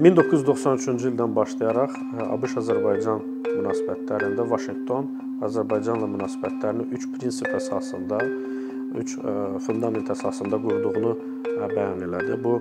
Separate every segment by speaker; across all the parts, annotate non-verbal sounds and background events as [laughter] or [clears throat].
Speaker 1: 1993-cü ildən başlayaraq ABŞ-Azərbaycan münasibətlərində Vaşinqton Azərbaycanla münasibətlərini 3 prinsip əsasında, 3 fundament əsasında qurduğunu bəyan elədi. Bu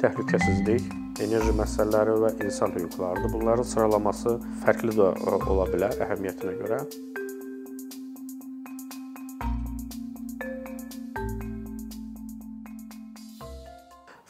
Speaker 1: təhlükəsizlik, enerji məsələləri və insan hüquqlarıdır. Bunların sıralaması fərqli də ola bilər əhəmiyyətinə görə.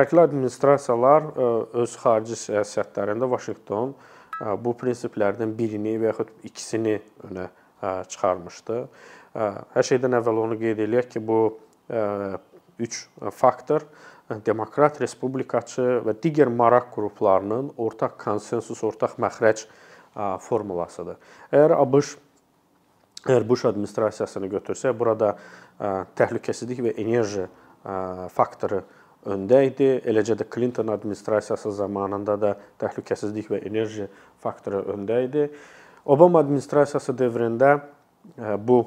Speaker 1: Fərqli administrasiyalar e, öz xarici siyasətlərində Vaşinqton e, bu prinsiplərdən birini və yaxud ikisini önə e, çıxarmışdı. Hər şeydən əvvəl onu qeyd eləyək ki, bu üç faktor demokrat, respublikaçı və digər maraq qruplarının ortaq konsensus, ortaq məxrəc formulasıdır. Əgər ABŞ əgər Bush administrasiyasını götürsək, burada təhlükəsizlik və enerji faktoru öndə idi. Eləcə də Clinton administrasiyası zamanında da təhlükəsizlik və enerji faktoru öndə idi. Obama administrasiyası dövründə e, bu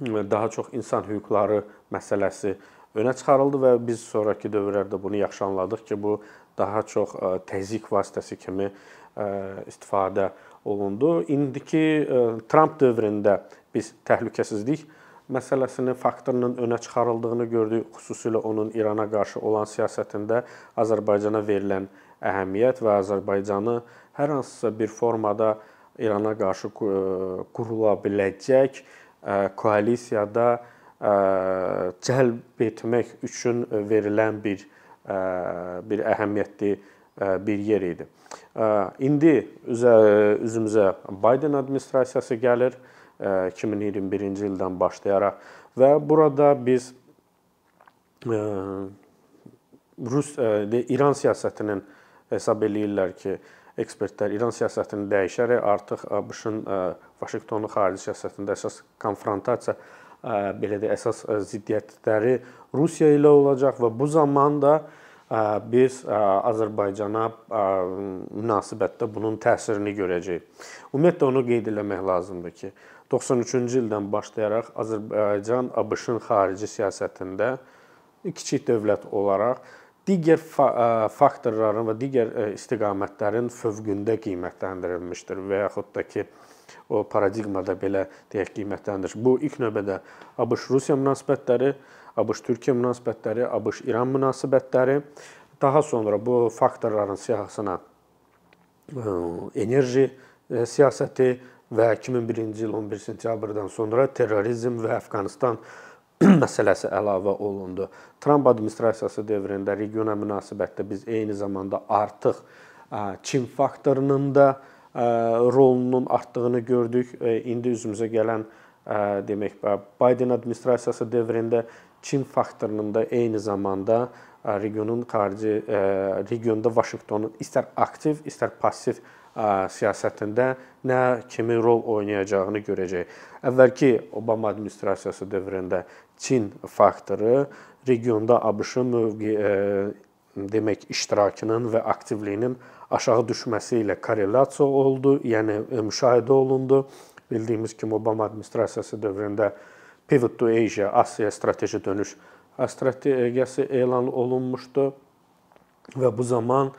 Speaker 1: e, daha çox insan hüquqları məsələsi önə çıxarıldı və biz sonrakı dövrlərdə bunu yaxşı anladıq ki, bu daha çox e, təzyiq vasitəsi kimi istifadə olundu. İndiki Trump dövründə biz təhlükəsizlik məsələsinin faktorunun önə çıxarıldığını gördük, xüsusilə onun İrana qarşı olan siyasətində Azərbaycana verilən əhəmiyyət və Azərbaycanı hər hansısa bir formada İrana qarşı qurula biləcək koalisiyada cəlb etmək üçün verilən bir bir əhəmiyyətli bir yer idi. İndi üzə üzümüzə Biden administrasiyası gəlir 2021-ci ildən başlayaraq və burada biz Rus İran siyasətinin hesab eləyirlər ki, ekspertlər İran siyasətini dəyişərək artıq ABŞ-ın Vaşinqtonun xarici siyasətində əsas konfrontasiya belə də əsas ziddiyyətləri Rusiya ilə olacaq və bu zamanda biz Azərbaycana münasibətdə bunun təsirini görəcəyik. Ümumiyyətlə onu qeyd etmək lazımdır ki, 93-cü ildən başlayaraq Azərbaycan ABŞ-ın xarici siyasətində kiçik dövlət olaraq digər faktorların və digər istiqamətlərin fövqündə qiymətləndirilmişdir və yaxud da ki, o paradigmada belə deyək qiymətləndirilir. Bu ilk növbədə ABŞ-Rusiya münasibətləri, ABŞ-Türkiyə münasibətləri, ABŞ-İran münasibətləri, daha sonra bu faktorların siyahısına enerji siyasəti, və 2001-ci il 11 sentyabrdan sonra terrorizm və Əfqanistan [clears throat] məsələsi əlavə olundu. Tramp administrasiyası dövründə regiona münasibətdə biz eyni zamanda artıq Çin faktorunun da rolunun artdığını gördük. İndi üzümüzə gələn demək Biden administrasiyası dövründə Çin faktorunun da eyni zamanda regionun xarici regionda Vaşinqtonun istər aktiv, istər passiv siyasətində nə kimi rol oynayacağını görəcək. Əvvəlki Obama administrasiyası dövründə Çin faktoru regionda ABŞ-ın demək iştirakının və aktivliyinin aşağı düşməsi ilə korrelyasiya oldu, yəni müşahidə olundu. Bildiyimiz kimi Obama administrasiyası dövründə Pivot to Asia, Asiya strateji dönüş strategiyası elan olunmuşdu və bu zaman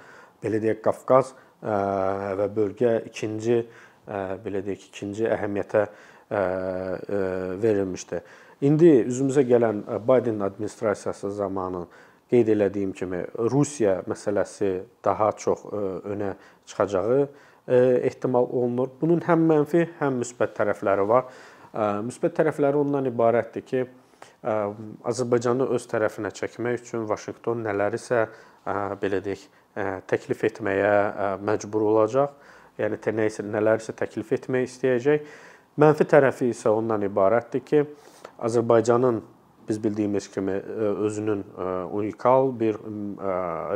Speaker 1: belə deyək Qafqaz və bölgə ikinci belə deyək, ikinci əhəmiyyətə verilmişdi. İndi üzümüzə gələn Biden administrasiyası zamanı qeyd elədiyim kimi Rusiya məsələsi daha çox önə çıxacağı ehtimal olunur. Bunun həm mənfi, həm müsbət tərəfləri var. Müsbət tərəfləri ondan ibarətdir ki, Azərbaycanı öz tərəfinə çəkmək üçün Vaşinqton nələrisə belə deyək, təklif etməyə məcbur olacaq. Yəni nəyisə nələrsə təklif etmək istəyəcək. Mənfi tərəfi isə ondan ibarətdir ki, Azərbaycanın biz bildiyimiz kimi özünün unikal bir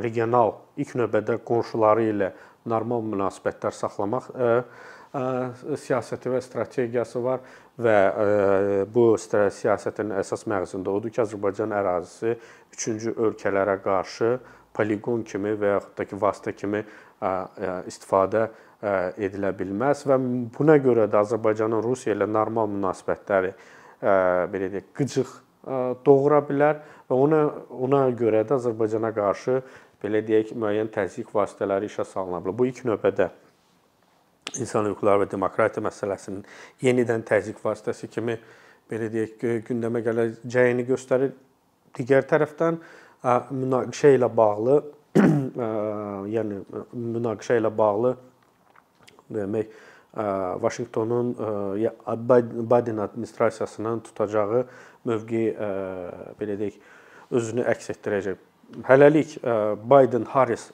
Speaker 1: regional ilk növbədə qonşuları ilə normal münasibətlər saxlamaq siyasəti və strategiyası var və bu siyasətin əsas məqsədi odur ki, Azərbaycan ərazisi üçüncü ölkələrə qarşı poliqon kimi və yaxud da ki, vasitə kimi istifadə edilə bilməz və buna görə də Azərbaycanın Rusiya ilə normal münasibətləri belə deyək, qıcıq doğura bilər və ona ona görə də Azərbaycana qarşı belə deyək, müəyyən təzyiq vasitələri işə salına bilər. Bu ilk növbədə insan hüquqları və demokratiya məsələsinin yenidən təzyiq vasitəsi kimi belə deyək, gündəmə gələcəyini göstərir. Digər tərəfdən münaqişə ilə bağlı [clears throat] yəni münaqişə ilə bağlı demək Vaşinqtonun Biden administrasiyasının tutacağı mövqe belə deyək özünü əks etdirəcək. Hələlik Biden-Harris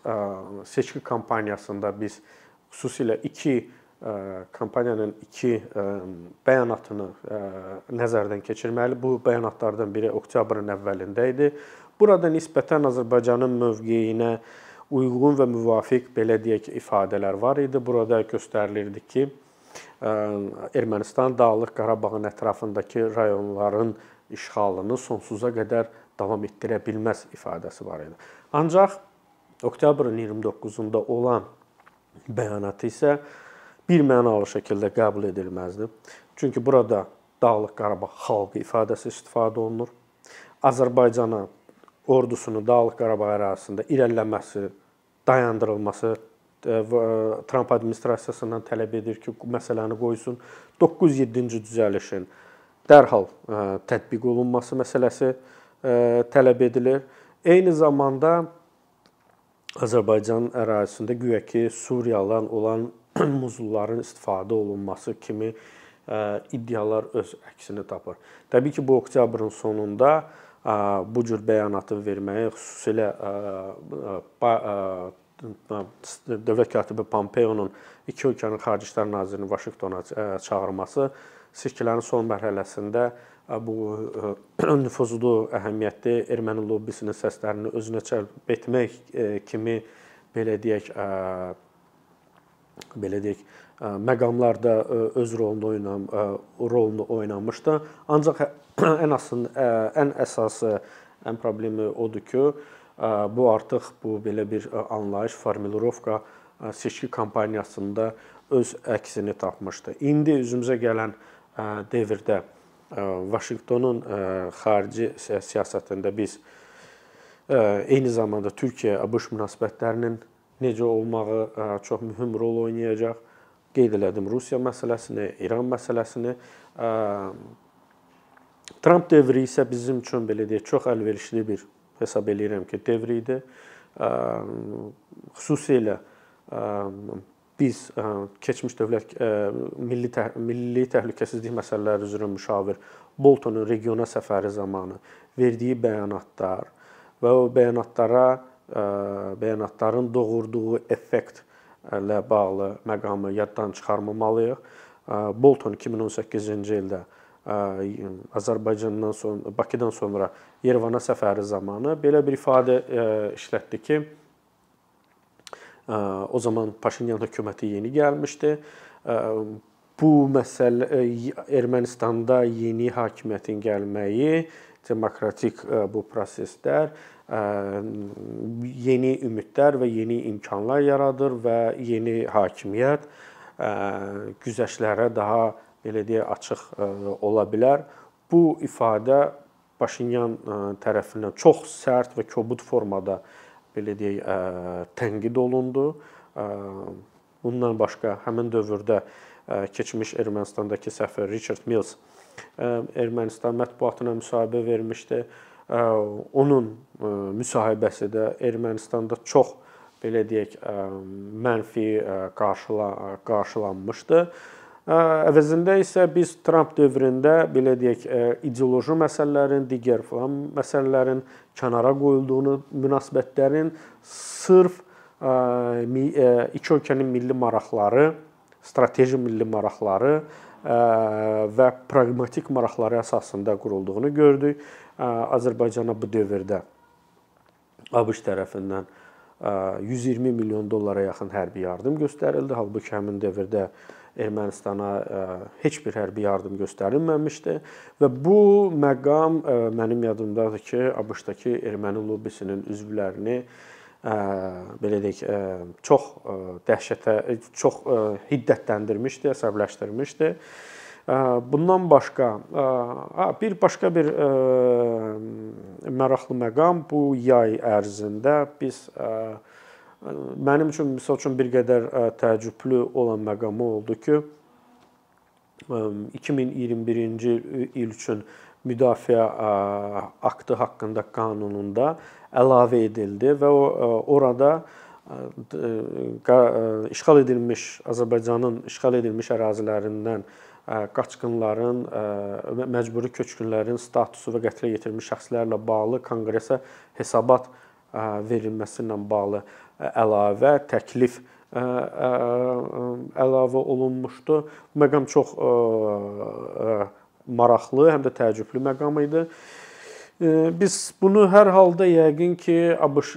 Speaker 1: seçki kampaniyasında biz xüsusilə iki kampaniyanın iki bəyanatını nəzərdən keçirməli. Bu bəyanatlardan biri oktyabrın əvvəlində idi. Burada nisbətən Azərbaycanın mövqeyinə uyğun və müvafiq belə deyək ifadələr var idi. Burada göstərilirdi ki, Ermənistan Dağlıq Qarabağın ətrafındakı rayonların işğalını sonsuza qədər davam etdirə bilməz ifadəsi var idi. Ancaq oktyabrın 29-unda olan bəyanatı isə bir mənalı şəkildə qəbul edilməzdi. Çünki burada Dağlıq Qarabağ xalqı ifadəsi istifadə olunur. Azərbaycana ordusunu Dağlıq Qarabağ ərazisində irəliləməsi, dayandırılması Tramp administrasiyasından tələb edir ki, məsələni qoysun. 9-7-ci düzəlişin dərhal tətbiq olunması məsələsi tələb edilir. Eyni zamanda Azərbaycan ərazisində güya ki, Suriyadan olan [clears throat] muzulların istifadə olunması kimi iddialar öz əksini tapır. Təbii ki, bu oktyabrın sonunda bu cür bəyanatı verməyi xüsusilə dövlət katibi Pompeonun iki ölkənin xarici İşlər nazirini Vaşinqtona çağırması seçkilərin son mərhələsində bu [clears throat] nüfuzlu, əhəmiyyətli erməni lobbisinin səslərini özünə cəlb etmək kimi belə deyək belə deyək məqamlarda öz rolunu oynam rolunu oynamışdı. Ancaq [clears throat] ən asın ən əsası ən problemi odur ki, bu artıq bu belə bir anlayış, formulirovka seçki kampaniyasında öz əksini tapmışdı. İndi üzümüzə gələn dövrdə Vaşinqtonun xarici siyasətində biz eyni zamanda Türkiyə-ABŞ münasibətlərinin necə olmağı çox mühüm rol oynayacaq. Qeyd elədim Rusiya məsələsini, İran məsələsini. Tramp dövrü isə bizim üçün belə deyək, çox əlverişli bir hesab eləyirəm ki, dövr idi. Xüsusilə biz keçmiş dövlət milli tə, milli təhlükəsizlik məsələləri üzrə müşavir Boltonun regiona səfəri zamanı verdiyi bəyanatlar və o bəyanatlara bəyanatların doğurduğu effektlə bağlı məqamı yaddan çıxarmamalıyıq. Bolton 2018-ci ildə Azərbaycandan sonra Bakıdan sonra Yerevana səfəri zamanı belə bir ifadə işlətdi ki, o zaman Paşinyan hökuməti yeni gəlmişdi. Bu məsələ Ermənistanda yeni hakimiyyətin gəlməyi, demokratik bu proseslər yeni ümidlər və yeni imkanlar yaradır və yeni hakimiyyət güzəştlərə daha belə deyək açıq ola bilər. Bu ifadə Paşinyan tərəfindən çox sərt və kobud formada belə deyək e, tənqid olundu. Bundan başqa həmin dövrdə keçmiş Ermənistandakı səfir Richard Mills Ermənistan mətbuatına müsahibə vermişdi. Onun müsahibəsi də Ermənistanda çox belə deyək mənfi qarşıla qarşılanmışdı. Əvəzində isə biz Tramp dövründə belə deyək, ideoloji məsələlərin, digər falan məsələlərin kənara qoyulduğunu, münasibətlərin sırf iki ölkənin milli maraqları, strateji milli maraqları və praqmatik maraqları əsasında qurulduğunu gördük. Azərbaycana bu dövrdə ABŞ tərəfindən 120 milyon dollara yaxın hərbi yardım göstərildi. Halbuki həmin dövrdə Ermənistana e, heç bir hərbi yardım göstərilməmişdi və bu məqam e, mənim yadımdadır ki, ABŞ-dakı erməni lobbisinin üzvlərini e, belə deyək, çox dəhşətə, çox hiddətləndirmişdi, əsəbləşdirmişdi. Bundan başqa bir başqa bir maraqlı məqam bu yay ərzində biz mənim üçün məsəl üçün bir qədər təəccüblü olan məqamı oldu ki, 2021-ci il üçün müdafiə aktı haqqında qanununda əlavə edildi və o orada işğal edilmiş Azərbaycanın işğal edilmiş ərazilərindən qaçqınların, məcburi köçkünlərin statusu və qətlə yetirilmiş şəxslərlə bağlı konqresə hesabat verilməsi ilə bağlı əlavə təklif əlavə olunmuşdu. Bu məqam çox maraqlı, həm də təəccüblü məqam idi. Biz bunu hər halda yəqin ki, ABŞ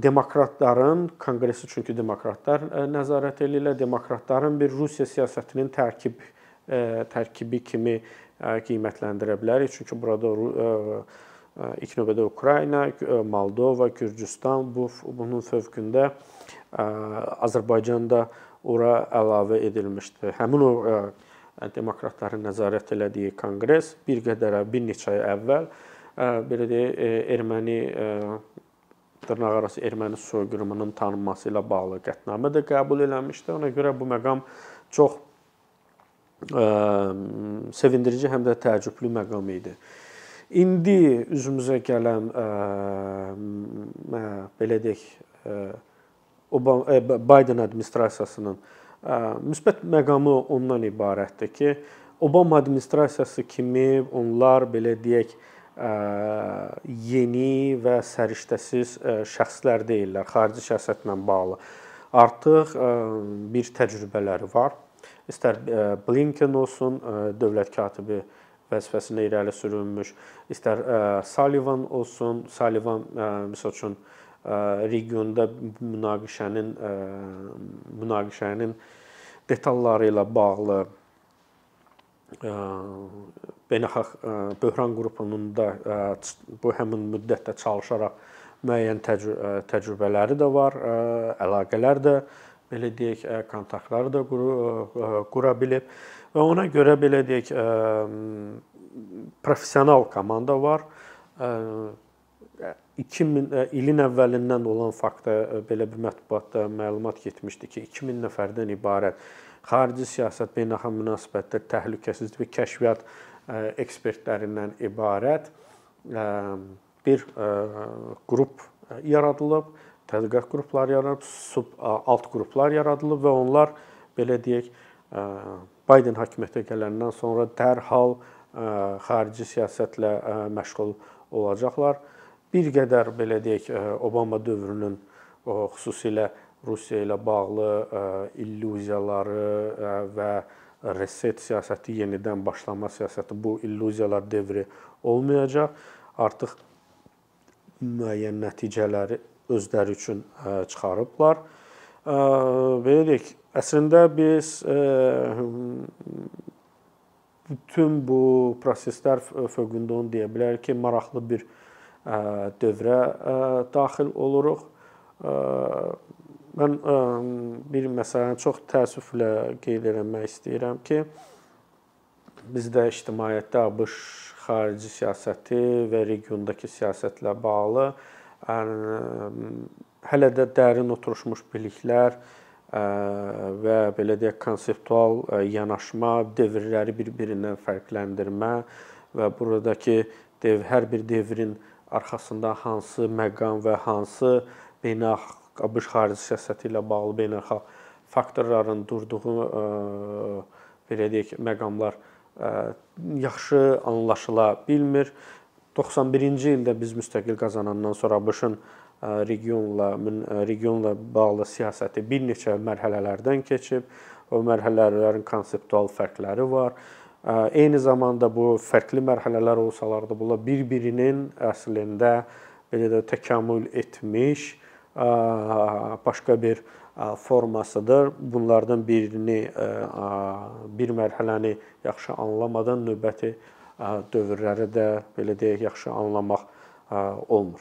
Speaker 1: demokratların konqresi çünki demokratlar nəzarət eləyirlər, demokratların bir Rusiya siyasətinin tərkib tərkibi kimi qiymətləndirə bilərik. Çünki burada ilk növbədə Ukrayna, Moldova, Gürcüstan bu bunun fövqündə Azərbaycanda ora əlavə edilmişdi. Həmin o demokratların nəzarət elədiyi konqres bir qədər bir neçə ay əvvəl belə deyək erməni dırnaqarası erməni soyqırımının tanınması ilə bağlı qətnamə də qəbul eləmişdi. Ona görə bu məqam çox sevindirici həm də təəccüblü məqam idi. İndi üzümüzə gələn belə deyək Obama Biden administrasiyasının müsbət məqamı ondan ibarətdir ki, Obama administrasiyası kimi onlar belə deyək yeni və səriştəsiz şəxslər deyillər xarici siyasətlə bağlı. Artıq bir təcrübələri var. İstər Blinken olsun, dövlət katibi vəzifəsinə irəli sürülmüş, istər Sullivan olsun, Sullivan məsəl üçün regionda münaqişənin münaqişənin detalları ilə bağlı beynəlxalq böhran qrupunun da bu həmin müddətdə çalışaraq müəyyən təcrübələri də var, əlaqələr də belə deyək, kontaktları da qura bilib və ona görə belə deyək, professional komanda var. 2000 ilin əvvəlindən olan faktda belə bir mətbuatda məlumat getmişdi ki, 2000 nəfərdən ibarət xarici siyasət, beynəlxalq münasibətlər, təhlükəsizlik və kəşfiyyat ekspertlərindən ibarət bir qrup yaradılıb, tədqiqat qrupları yaradılıb, sub alt qruplar yaradılıb və onlar belə deyək Biden hakimiyyətə gələndən sonra dərhal xarici siyasətlə məşğul olacaqlar. Bir qədər belə deyək Obama dövrünün xüsusilə Rusiya ilə bağlı illüziyaları və reset siyasəti yenidən başlama siyasəti bu illüziyalar devri olmayacaq. Artıq müəyyən nəticələri özləri üçün çıxarıblar. Belə deyək, əslində biz bütün bu proseslər fövqündə onu deyə bilərik ki, maraqlı bir dövrə daxil oluruq. Mən bir məsələni çox təəssüflə qeyd etmək istəyirəm ki, bizdə ictimaiyyətdə ABŞ xarici siyasəti və regiondakı siyasətlə bağlı hələ də dərin oturmuş biliklər və belə deyək konseptual yanaşma, dövrləri bir-birindən fərqləndirmə və buradakı dev hər bir devrin arxasında hansı məqam və hansı beynəlxalq ABŞ xarici siyasəti ilə bağlı beynəlxalq faktorların durduğu belə deyək məqamlar yaxşı anlaşıla bilmir. 91-ci ildə biz müstəqil qazanandan sonra ABŞ-ın regionla regionla bağlı siyasəti bir neçə mərhələlərdən keçib. O mərhələlərin konseptual fərqləri var. Eyni zamanda bu fərqli mərhələlər olsalar da bunlar bir-birinin əslində belə də təkamül etmiş başqa bir formasıdır. Bunlardan birini bir mərhələni yaxşı anlamadan növbəti dövrləri də belə deyək yaxşı anlamaq olmur.